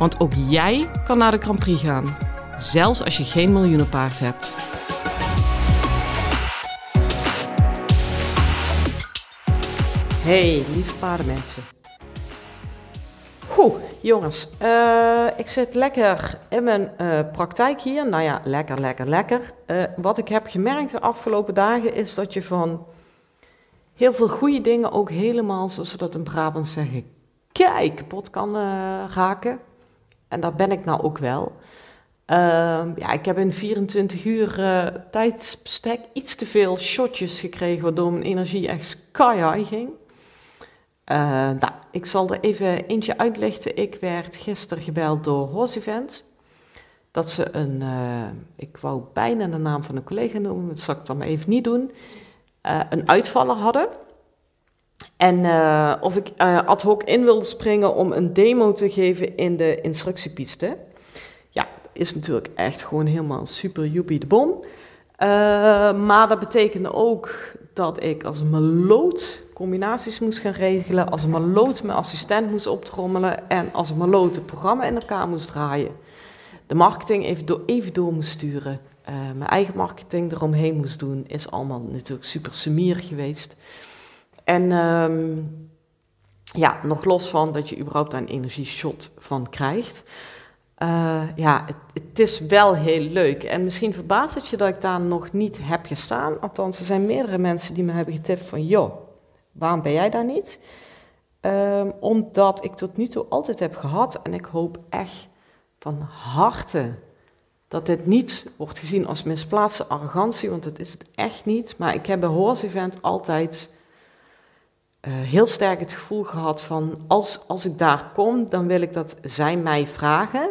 Want ook jij kan naar de Grand Prix gaan, zelfs als je geen miljoenenpaard hebt. Hey, lieve paardenmensen. Goed, jongens. Uh, ik zit lekker in mijn uh, praktijk hier. Nou ja, lekker, lekker, lekker. Uh, wat ik heb gemerkt de afgelopen dagen is dat je van heel veel goede dingen ook helemaal, zoals ze dat in Brabant zeggen, kijk, kapot kan raken. En daar ben ik nou ook wel. Ehm, ja, ik heb in 24 uur uh, tijdsbestek iets te veel shotjes gekregen, waardoor mijn energie echt sky high ging. Uh, nou, ik zal er even eentje uitlichten. Ik werd gisteren gebeld door Horse Event. Dat ze een, uh, ik wou bijna de naam van een collega noemen, dat zal ik dan even niet doen. een uitvaller hadden. En of ik ad hoc in wilde springen om een demo te geven in de instructiepiste is natuurlijk echt gewoon helemaal super joepie de bom. Uh, maar dat betekende ook dat ik als een meloot combinaties moest gaan regelen, als een meloot mijn assistent moest optrommelen en als een meloot het programma in elkaar moest draaien. De marketing even door, even door moest sturen. Uh, mijn eigen marketing eromheen moest doen, is allemaal natuurlijk super sumier geweest. En um, ja, nog los van dat je überhaupt daar een energieshot van krijgt. Uh, ja, het, het, is wel heel leuk. En misschien verbaast het je dat ik daar nog niet heb gestaan. Althans, er zijn meerdere mensen die me hebben getipt van... joh, waarom ben jij daar niet? Uh, omdat ik tot nu toe altijd heb gehad... en ik hoop echt van harte dat dit niet wordt gezien als misplaatste arrogantie... want dat is het echt niet. Maar ik heb bij Horse Event altijd... Uh, heel sterk het gevoel gehad van als, als ik daar kom, dan wil ik dat zij mij vragen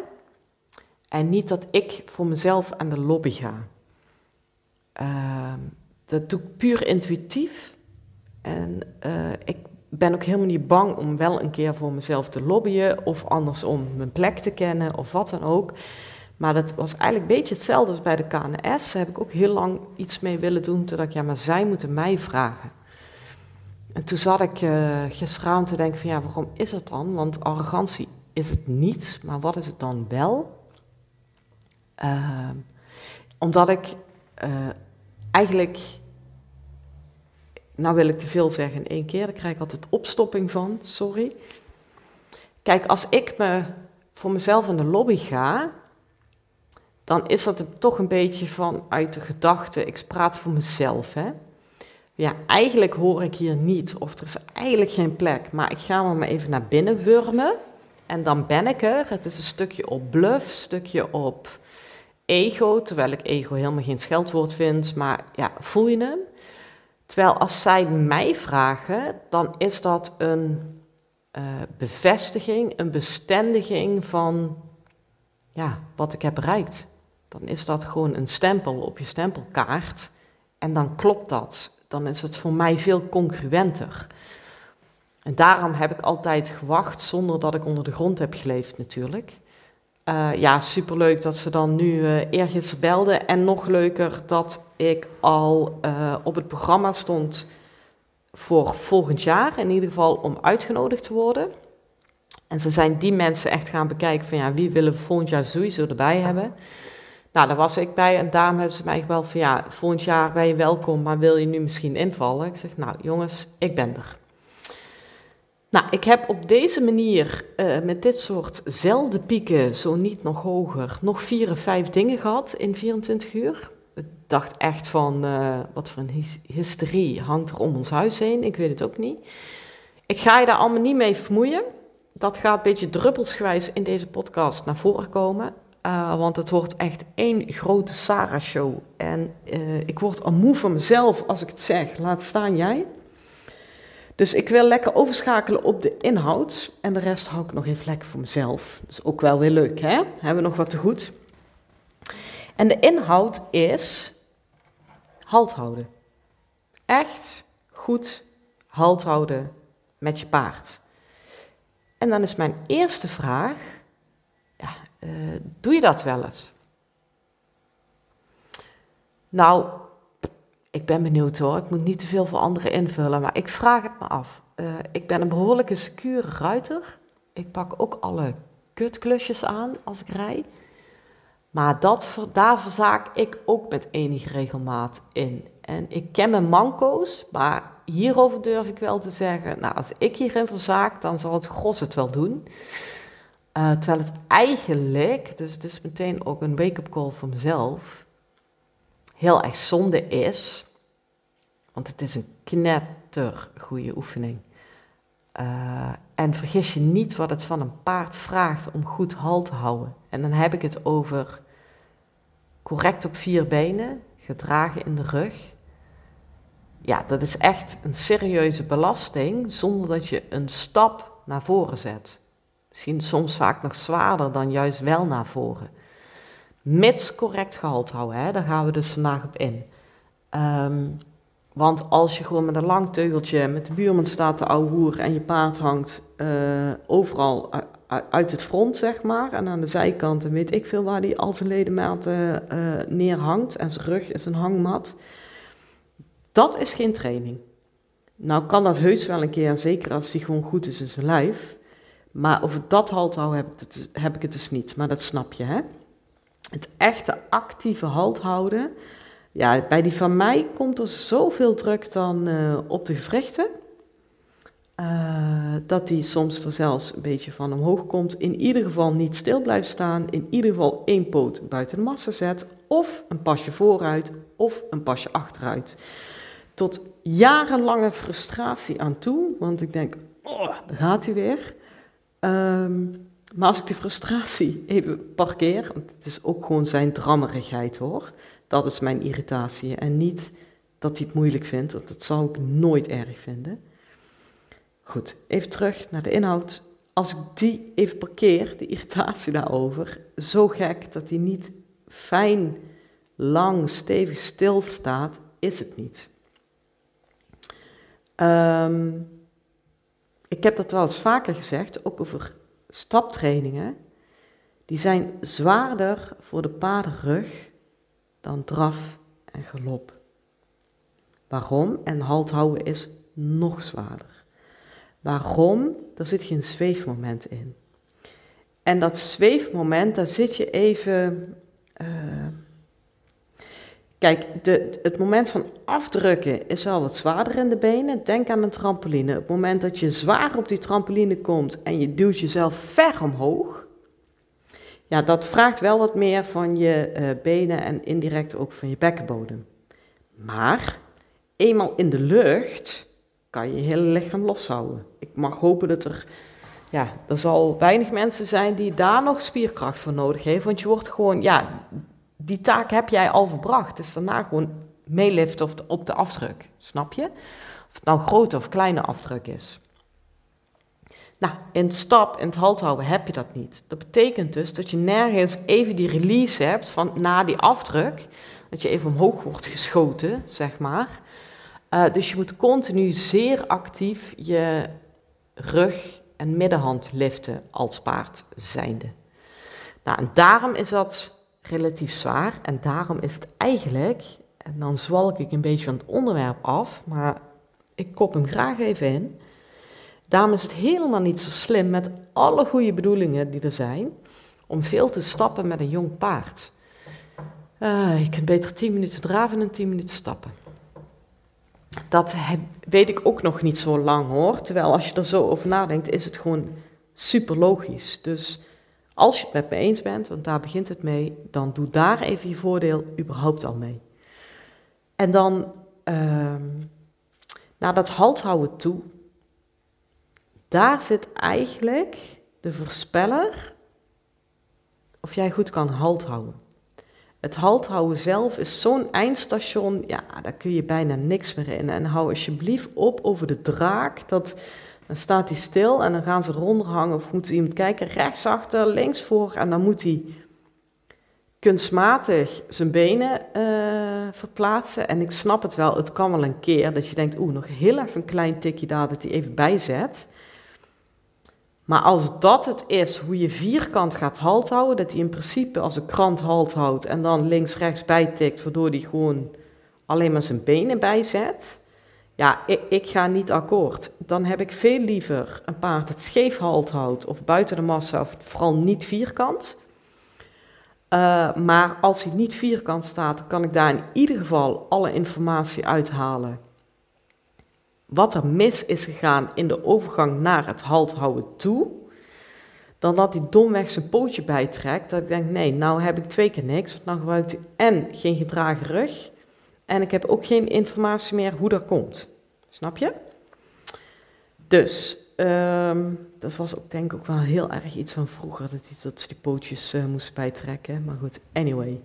en niet dat ik voor mezelf aan de lobby ga. Uh, dat doe ik puur intuïtief. En uh, ik ben ook helemaal niet bang om wel een keer voor mezelf te lobbyen. Of andersom mijn plek te kennen of wat dan ook. Maar dat was eigenlijk een beetje hetzelfde als bij de KNS. Daar heb ik ook heel lang iets mee willen doen. Totdat ik, ja, maar zij moeten mij vragen. En toen zat ik uh, gisteravond te denken van, ja, waarom is het dan? Want arrogantie is het niet, maar wat is het dan wel? Uh, omdat ik uh, eigenlijk, nou wil ik te veel zeggen in één keer, daar krijg ik altijd opstopping van, sorry. Kijk, als ik me voor mezelf in de lobby ga, dan is dat toch een beetje vanuit de gedachte, ik praat voor mezelf. Hè? Ja, eigenlijk hoor ik hier niet, of er is eigenlijk geen plek, maar ik ga me maar even naar binnen wurmen. En dan ben ik er. Het is een stukje op bluff, stukje op ego, terwijl ik ego helemaal geen scheldwoord vind, maar ja, voel je hem? Terwijl als zij mij vragen, dan is dat een uh, bevestiging, een bestendiging van ja, wat ik heb bereikt. Dan is dat gewoon een stempel op je stempelkaart en dan klopt dat. Dan is het voor mij veel congruenter. En daarom heb ik altijd gewacht zonder dat ik onder de grond heb geleefd natuurlijk. Uh, ja, superleuk dat ze dan nu uh, eergisteren belden. En nog leuker dat ik al uh, op het programma stond voor volgend jaar. In ieder geval om uitgenodigd te worden. En ze zijn die mensen echt gaan bekijken van ja, wie willen we volgend jaar sowieso erbij hebben. Nou, daar was ik bij en daarom hebben ze mij wel van ja, volgend jaar ben je welkom, maar wil je nu misschien invallen? Ik zeg nou jongens, ik ben er. Nou, ik heb op deze manier uh, met dit soort zelden pieken, zo niet nog hoger, nog vier of vijf dingen gehad in 24 uur. Ik dacht echt van, uh, wat voor een hysterie hangt er om ons huis heen, ik weet het ook niet. Ik ga je daar allemaal niet mee vermoeien. Dat gaat een beetje druppelsgewijs in deze podcast naar voren komen. Uh, want het wordt echt één grote Sarah-show. En ik word al moe van mezelf als ik het zeg. Laat staan jij. Dus ik wil lekker overschakelen op de inhoud. En de rest hou ik nog even lekker voor mezelf. Dus ook wel weer leuk, hè? Hebben we nog wat te goed. En de inhoud is halt houden. Echt goed halt houden met je paard. En dan is mijn eerste vraag, uh, doe je dat wel eens? Nou, ik ben benieuwd hoor. Ik moet niet te veel voor anderen invullen, maar ik vraag het me af. Uh, ik ben een behoorlijke secure ruiter. Ik pak ook alle kutklusjes aan als ik rij. Maar dat, daar verzaak ik ook met enige regelmaat in. En ik ken mijn manco's, maar hierover durf ik wel te zeggen, nou, als ik hierin verzaak, dan zal het gros het wel doen. Uh, terwijl het eigenlijk, dus het is meteen ook een wake-up call voor mezelf, heel erg zonde is, want het is een knetter goede oefening. Uh, en vergis je niet wat het van een paard vraagt om goed halt te houden. En dan heb ik het over correct op vier benen, gedragen in de rug. Ja, dat is echt een serieuze belasting zonder dat je een stap naar voren zet. Misschien soms vaak nog zwaarder dan juist wel naar voren. Mits correct gehaald houden, hè? daar gaan we dus vandaag op in. Um, want als je gewoon met een lang teugeltje met de buurman staat te hoer en je paard hangt uh, overal uit het front, zeg maar, en aan de zijkanten weet ik veel waar die al zijn ledematen uh, neerhangt en zijn rug is een hangmat. Dat is geen training. Nou kan dat heus wel een keer, zeker als die gewoon goed is in zijn lijf. Maar over dat halt houden heb ik, het, heb ik het dus niet, maar dat snap je, hè? Het echte actieve halt houden, ja, bij die van mij komt er zoveel druk dan uh, op de gewrichten. Uh, dat die soms er zelfs een beetje van omhoog komt. In ieder geval niet stil blijft staan. In ieder geval één poot buiten de massa zet. Of een pasje vooruit of een pasje achteruit. Tot jarenlange frustratie aan toe. Want ik denk, oh, daar gaat hij weer. Um, maar als ik die frustratie even parkeer, want het is ook gewoon zijn drammerigheid hoor. Dat is mijn irritatie. En niet dat hij het moeilijk vindt, want dat zou ik nooit erg vinden. Goed, even terug naar de inhoud. Als ik die even parkeer, de irritatie daarover, zo gek dat hij niet fijn, lang, stevig stilstaat, is het niet. Um, ik heb dat wel eens vaker gezegd, ook over staptrainingen. Die zijn zwaarder voor de paardenrug dan draf en galop. Waarom? En halt houden is nog zwaarder. Waarom? Daar zit geen zweefmoment in. En dat zweefmoment, daar zit je even. Uh, kijk, de, het moment van afdrukken is al wat zwaarder in de benen. Denk aan een trampoline. Het moment dat je zwaar op die trampoline komt en je duwt jezelf ver omhoog, ja, dat vraagt wel wat meer van je uh, benen en indirect ook van je bekkenbodem. Maar eenmaal in de lucht kan je je hele lichaam loshouden. Ik mag hopen dat er, ja, er zal weinig mensen zijn die daar nog spierkracht voor nodig hebben, want je wordt gewoon, ja, die taak heb jij al verbracht. Dus daarna gewoon meeliften op de afdruk, snap je? Of het nou grote of kleine afdruk is. Nou, in het stap, in het halt houden heb je dat niet. Dat betekent dus dat je nergens even die release hebt van na die afdruk. Dat je even omhoog wordt geschoten, zeg maar. Uh, dus je moet continu zeer actief je rug en middenhand liften als paard zijnde. Nou, en daarom is dat relatief zwaar. En daarom is het eigenlijk, en dan zwalk ik een beetje van het onderwerp af, maar ik kop hem graag even in. Daarom is het helemaal niet zo slim met alle goede bedoelingen die er zijn, om veel te stappen met een jong paard. Uh, je kunt beter 10 minuten draven en 10 minuten stappen. Dat weet ik ook nog niet zo lang hoor. Terwijl als je er zo over nadenkt, is het gewoon super logisch. Dus als je het met me eens bent, want daar begint het mee, dan doe daar even je voordeel überhaupt al mee. En dan uh, naar dat halt houden toe, daar zit eigenlijk de voorspeller of jij goed kan halt houden. Het halthouden zelf is zo'n eindstation, ja, daar kun je bijna niks meer in. En hou alsjeblieft op over de draak, dat, dan staat hij stil en dan gaan ze eronder hangen of moet iemand kijken, rechtsachter, links voor en dan moet hij kunstmatig zijn benen uh, verplaatsen. En ik snap het wel, het kan wel een keer dat je denkt, oeh, nog heel even een klein tikje daar, dat hij even bijzet. Maar als dat het is, hoe je vierkant gaat halt houden, dat hij in principe als een krant halt houdt en dan links-rechts bijtikt, waardoor hij gewoon alleen maar zijn benen bijzet. Ja, ik, ik, ga niet akkoord. Dan heb ik veel liever een paard dat scheef halt houdt of buiten de massa, of vooral niet vierkant. Uh, maar als hij niet vierkant staat, kan ik daar in ieder geval alle informatie uithalen wat er mis is gegaan in de overgang naar het houden toe, dan dat hij domweg zijn pootje bijtrekt. Dat ik denk, nee, nou heb ik twee keer niks, want dan gebruikt hij en geen gedragen rug, en ik heb ook geen informatie meer hoe dat komt. Snap je? Dus, um, dat was ook denk ik ook wel heel erg iets van vroeger, dat, hij, dat ze die pootjes uh, moesten bijtrekken. Maar goed, anyway.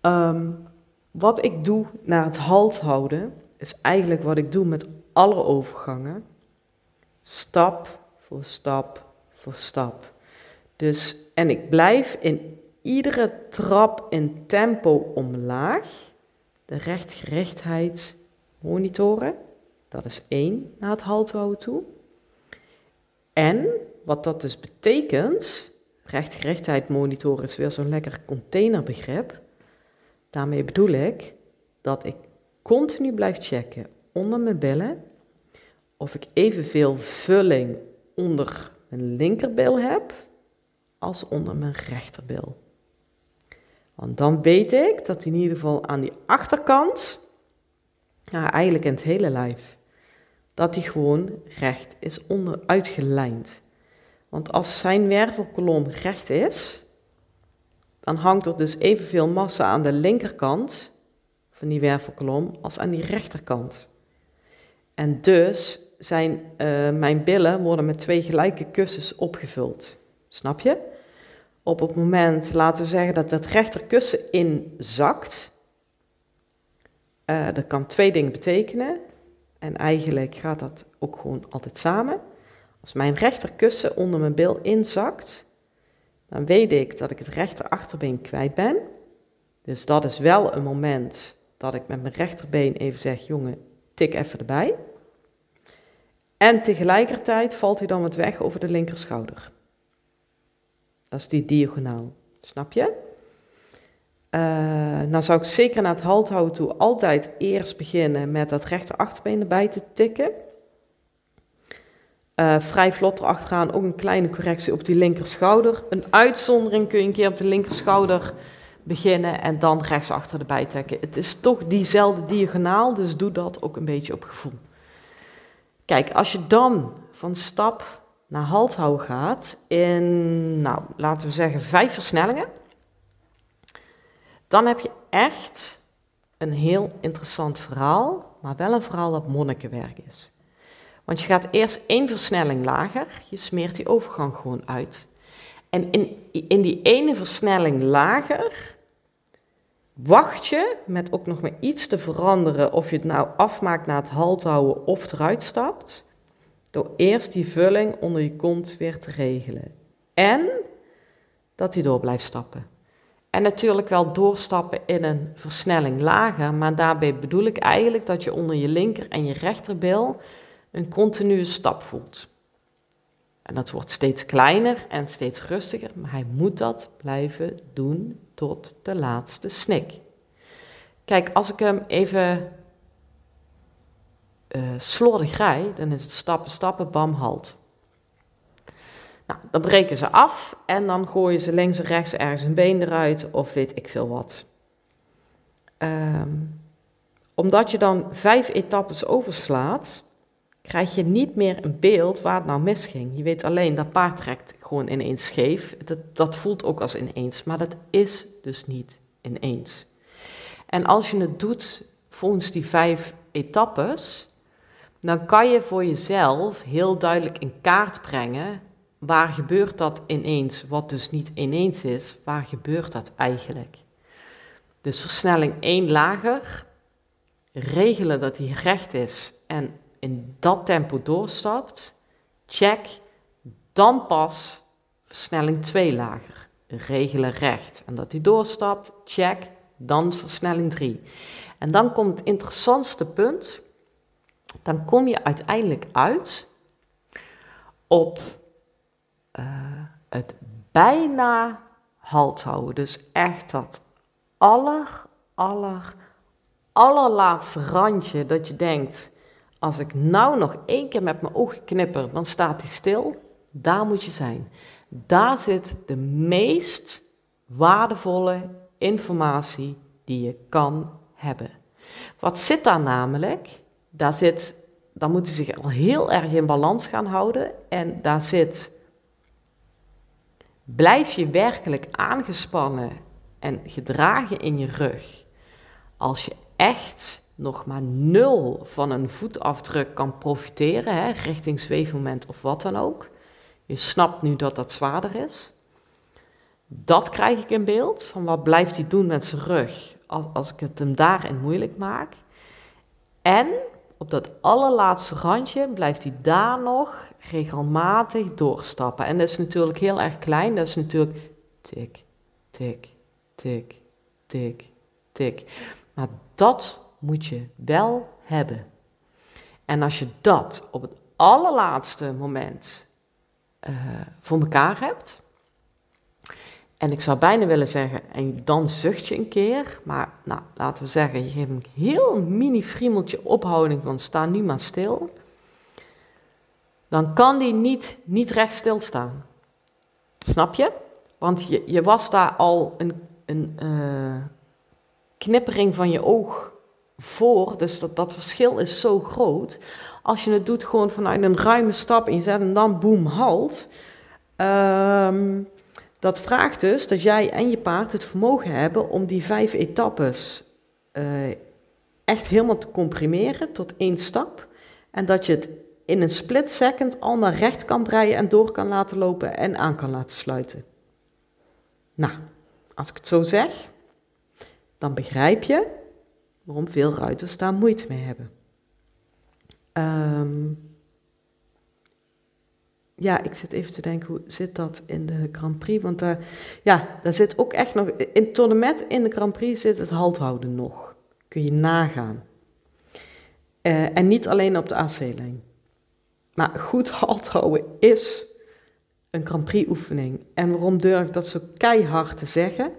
Um, wat ik doe naar het halt houden, is eigenlijk wat ik doe met alle overgangen. Stap voor stap voor stap. Dus, en ik blijf in iedere trap in tempo omlaag de rechtgerichtheid monitoren. Dat is één naar het houden toe. En wat dat dus betekent, rechtgerichtheid monitoren is weer zo'n lekker containerbegrip. Daarmee bedoel ik dat ik continu blijf checken onder mijn billen of ik evenveel vulling onder mijn linkerbil heb als onder mijn rechterbil. Want dan weet ik dat in ieder geval aan die achterkant, ja, eigenlijk in het hele lijf, dat die gewoon recht is onder uitgelijnd. Want als zijn wervelkolom recht is, dan hangt er dus evenveel massa aan de linkerkant van die wervelkolom als aan die rechterkant. En dus zijn uh, mijn billen worden met twee gelijke kussens opgevuld. Snap je? Op het moment, laten we zeggen, dat dat rechterkussen inzakt, uh, dat kan twee dingen betekenen. En eigenlijk gaat dat ook gewoon altijd samen. Als mijn rechterkussen onder mijn bil inzakt, dan weet ik dat ik het rechter achterbeen kwijt ben. Dus dat is wel een moment dat ik met mijn rechterbeen even zeg, jongen, tik even erbij. En tegelijkertijd valt hij dan wat weg over de linkerschouder. Dat is die diagonaal, snap je? Uh, nou zou ik zeker naar het houden toe altijd eerst beginnen met dat rechter achterbeen erbij te tikken. Uh, vrij vlot erachteraan ook een kleine correctie op die linkerschouder. Een uitzondering kun je een keer op de linkerschouder beginnen en dan rechtsachter erbij trekken. Het is toch diezelfde diagonaal, dus doe dat ook een beetje op gevoel. Kijk, als je dan van stap naar halthou gaat in, nou, laten we zeggen vijf versnellingen, dan heb je echt een heel interessant verhaal, maar wel een verhaal dat monnikenwerk is. Want je gaat eerst één versnelling lager, je smeert die overgang gewoon uit. En in, in die ene versnelling lager wacht je met ook nog maar iets te veranderen of je het nou afmaakt na het halt houden of eruit stapt, door eerst die vulling onder je kont weer te regelen. En dat hij door blijft stappen. En natuurlijk wel doorstappen in een versnelling lager, maar daarbij bedoel ik eigenlijk dat je onder je linker en je rechterbil een continue stap voelt. En dat wordt steeds kleiner en steeds rustiger, maar hij moet dat blijven doen tot de laatste snik. Kijk, als ik hem even uh, slordig rij, dan is het stappen, stappen, bam, halt. Nou, dan breken ze af en dan gooien ze links en rechts ergens een been eruit of weet ik veel wat. Um, omdat je dan vijf etappes overslaat, krijg je niet meer een beeld waar het nou misging. Je weet alleen, dat paard trekt gewoon ineens scheef. Dat, dat voelt ook als ineens, maar dat is dus niet ineens. En als je het doet volgens die vijf etappes, dan kan je voor jezelf heel duidelijk in kaart brengen waar gebeurt dat ineens, wat dus niet ineens is, waar gebeurt dat eigenlijk? Dus versnelling 1 lager, regelen dat hij recht is en in dat tempo doorstapt, check, dan pas versnelling 2 lager, regelen recht en dat hij doorstapt, check, dan versnelling 3. En dan komt het interessantste punt, dan kom je uiteindelijk uit op uh, het bijna halt houden. Dus echt dat aller, aller, allerlaatste randje dat je denkt, als ik nou nog één keer met mijn ogen knipper, dan staat hij stil. Daar moet je zijn. Daar zit de meest waardevolle informatie die je kan hebben. Wat zit daar namelijk? Daar zit, dan moet je zich al heel erg in balans gaan houden. En daar zit, blijf je werkelijk aangespannen en gedragen in je rug. Als je echt nog maar nul van een voetafdruk kan profiteren, hè, richting zweefmoment of wat dan ook. Je snapt nu dat dat zwaarder is. Dat krijg ik in beeld, van wat blijft hij doen met zijn rug als, als ik het hem daarin moeilijk maak. En op dat allerlaatste randje blijft hij daar nog regelmatig doorstappen. En dat is natuurlijk heel erg klein, dat is natuurlijk tik, tik, tik, tik, tik. Maar dat moet je wel hebben. En als je dat op het allerlaatste moment uh, voor elkaar hebt, en ik zou bijna willen zeggen, en dan zucht je een keer, maar nou, laten we zeggen, je geeft een heel mini friemeltje ophouding van sta nu maar stil, dan kan die niet, niet recht stilstaan. Snap je? Want je, je was daar al een, een uh, knippering van je oog voor, dus dat, dat verschil is zo groot. Als je het doet gewoon vanuit een ruime stap en je zet hem dan boem halt, um, dat vraagt dus dat jij en je paard het vermogen hebben om die vijf etappes uh, echt helemaal te comprimeren tot één stap. En dat je het in een split second al naar recht kan breien en door kan laten lopen en aan kan laten sluiten. Nou, als ik het zo zeg, dan begrijp je waarom veel ruiters daar moeite mee hebben. Um, ja, ik zit even te denken, hoe zit dat in de Grand Prix? Want daar, ja, daar zit ook echt nog, in het tournament in de Grand Prix zit het halthouden nog. Kun je nagaan. Uh, en niet alleen op de AC-lijn. Maar goed halthouden is een Grand Prix oefening. En waarom durf ik dat zo keihard te zeggen?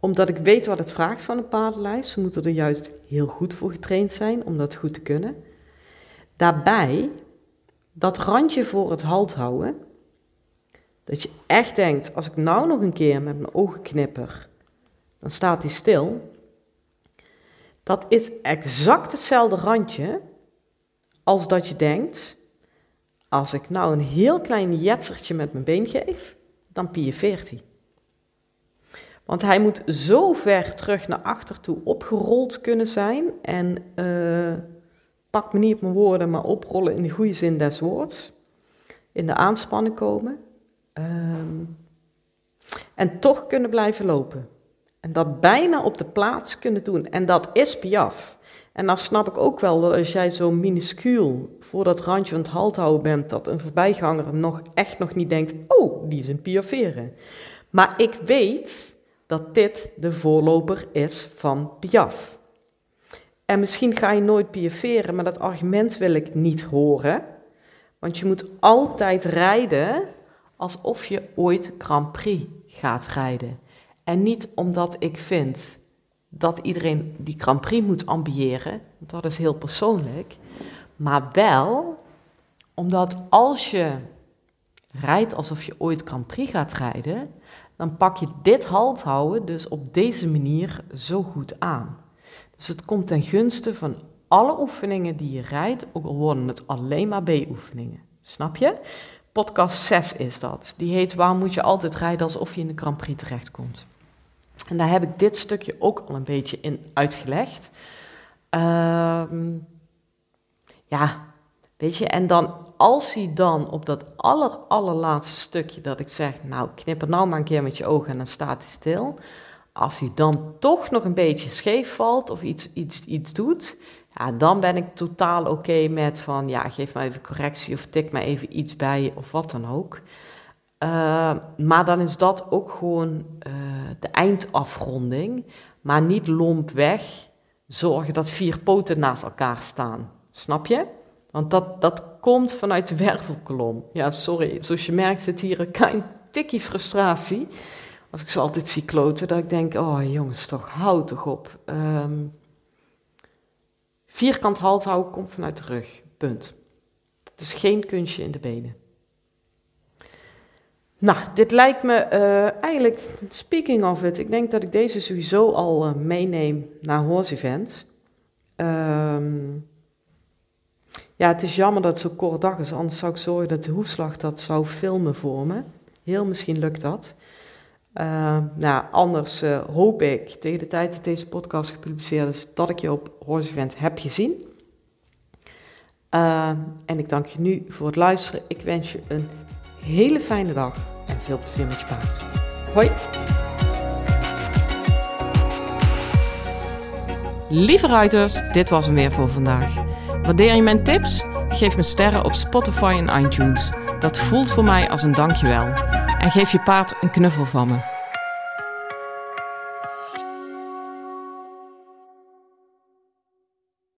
Omdat ik weet wat het vraagt van een paardenlijf. Ze moeten er juist heel goed voor getraind zijn om dat goed te kunnen. Daarbij dat randje voor het halt houden, dat je echt denkt, als ik nou nog een keer met mijn ogen knipper, dan staat hij stil. Dat is exact hetzelfde randje als dat je denkt, als ik nou een heel klein jetsertje met mijn been geef, dan pieveert hij. Want hij moet zo ver terug naar achter toe opgerold kunnen zijn en uh, pak me niet op mijn woorden, maar oprollen in de goede zin des woords. In de aanspanning komen. Ehm, en toch kunnen blijven lopen. En dat bijna op de plaats kunnen doen. En dat is Piaf. En dan snap ik ook wel dat als jij zo minuscuul voor dat randje van het halt houden bent, dat een voorbijganger nog echt nog niet denkt, oh, die is een piaferen. Maar ik weet dat dit de voorloper is van Piaf. En misschien ga je nooit piaferen, maar dat argument wil ik niet horen. Want je moet altijd rijden alsof je ooit Grand Prix gaat rijden. En niet omdat ik vind dat iedereen die Grand Prix moet ambiëren, dat is heel persoonlijk, maar wel omdat als je rijdt alsof je ooit Grand Prix gaat rijden, dan pak je dit halt houden dus op deze manier zo goed aan. Dus het komt ten gunste van alle oefeningen die je rijdt, ook al worden het alleen maar B-oefeningen. Snap je? Podcast 6 is dat. Die heet Waarom moet je altijd rijden alsof je in de Grand Prix terechtkomt? En daar heb ik dit stukje ook al een beetje in uitgelegd. Ehm, ja, weet je, en dan als hij dan op dat aller, allerlaatste stukje dat ik zeg, nou knip er nou maar een keer met je ogen en dan staat hij stil. Als hij dan toch nog een beetje scheef valt of iets, iets, iets doet, ja, dan ben ik totaal oké met van, ja, geef me even correctie of tik me even iets bij of wat dan ook. Uh, maar dan is dat ook gewoon uh, de eindafronding, maar niet lomp weg zorgen dat vier poten naast elkaar staan. Snap je? Want dat, dat komt vanuit de wervelkolom. Ja, sorry, zoals je merkt zit hier een klein tikkie frustratie. Als ik ze altijd zie kloten, dat ik denk, oh jongens, toch, houd toch op. Um, vierkant halt houden komt vanuit de rug, punt. Het is geen kunstje in de benen. Nou, dit lijkt me uh, eigenlijk, speaking of it, ik denk dat ik deze sowieso al uh, meeneem naar horse events. Um, ja, het is jammer dat het zo kort dag is, anders zou ik zorgen dat de hoefslag dat zou filmen voor me. Heel misschien lukt dat. Uh, nou, anders uh, hoop ik tegen de tijd dat deze podcast gepubliceerd is, dat ik je op Horse Event heb gezien. Uh, en ik dank je nu voor het luisteren. Ik wens je een hele fijne dag en veel plezier met je paard. Hoi! Lieve ruiters, dit was hem weer voor vandaag. Waardeer je mijn tips? Geef me sterren op Spotify en iTunes. Dat voelt voor mij als een dankjewel. En geef je paard een knuffel van me.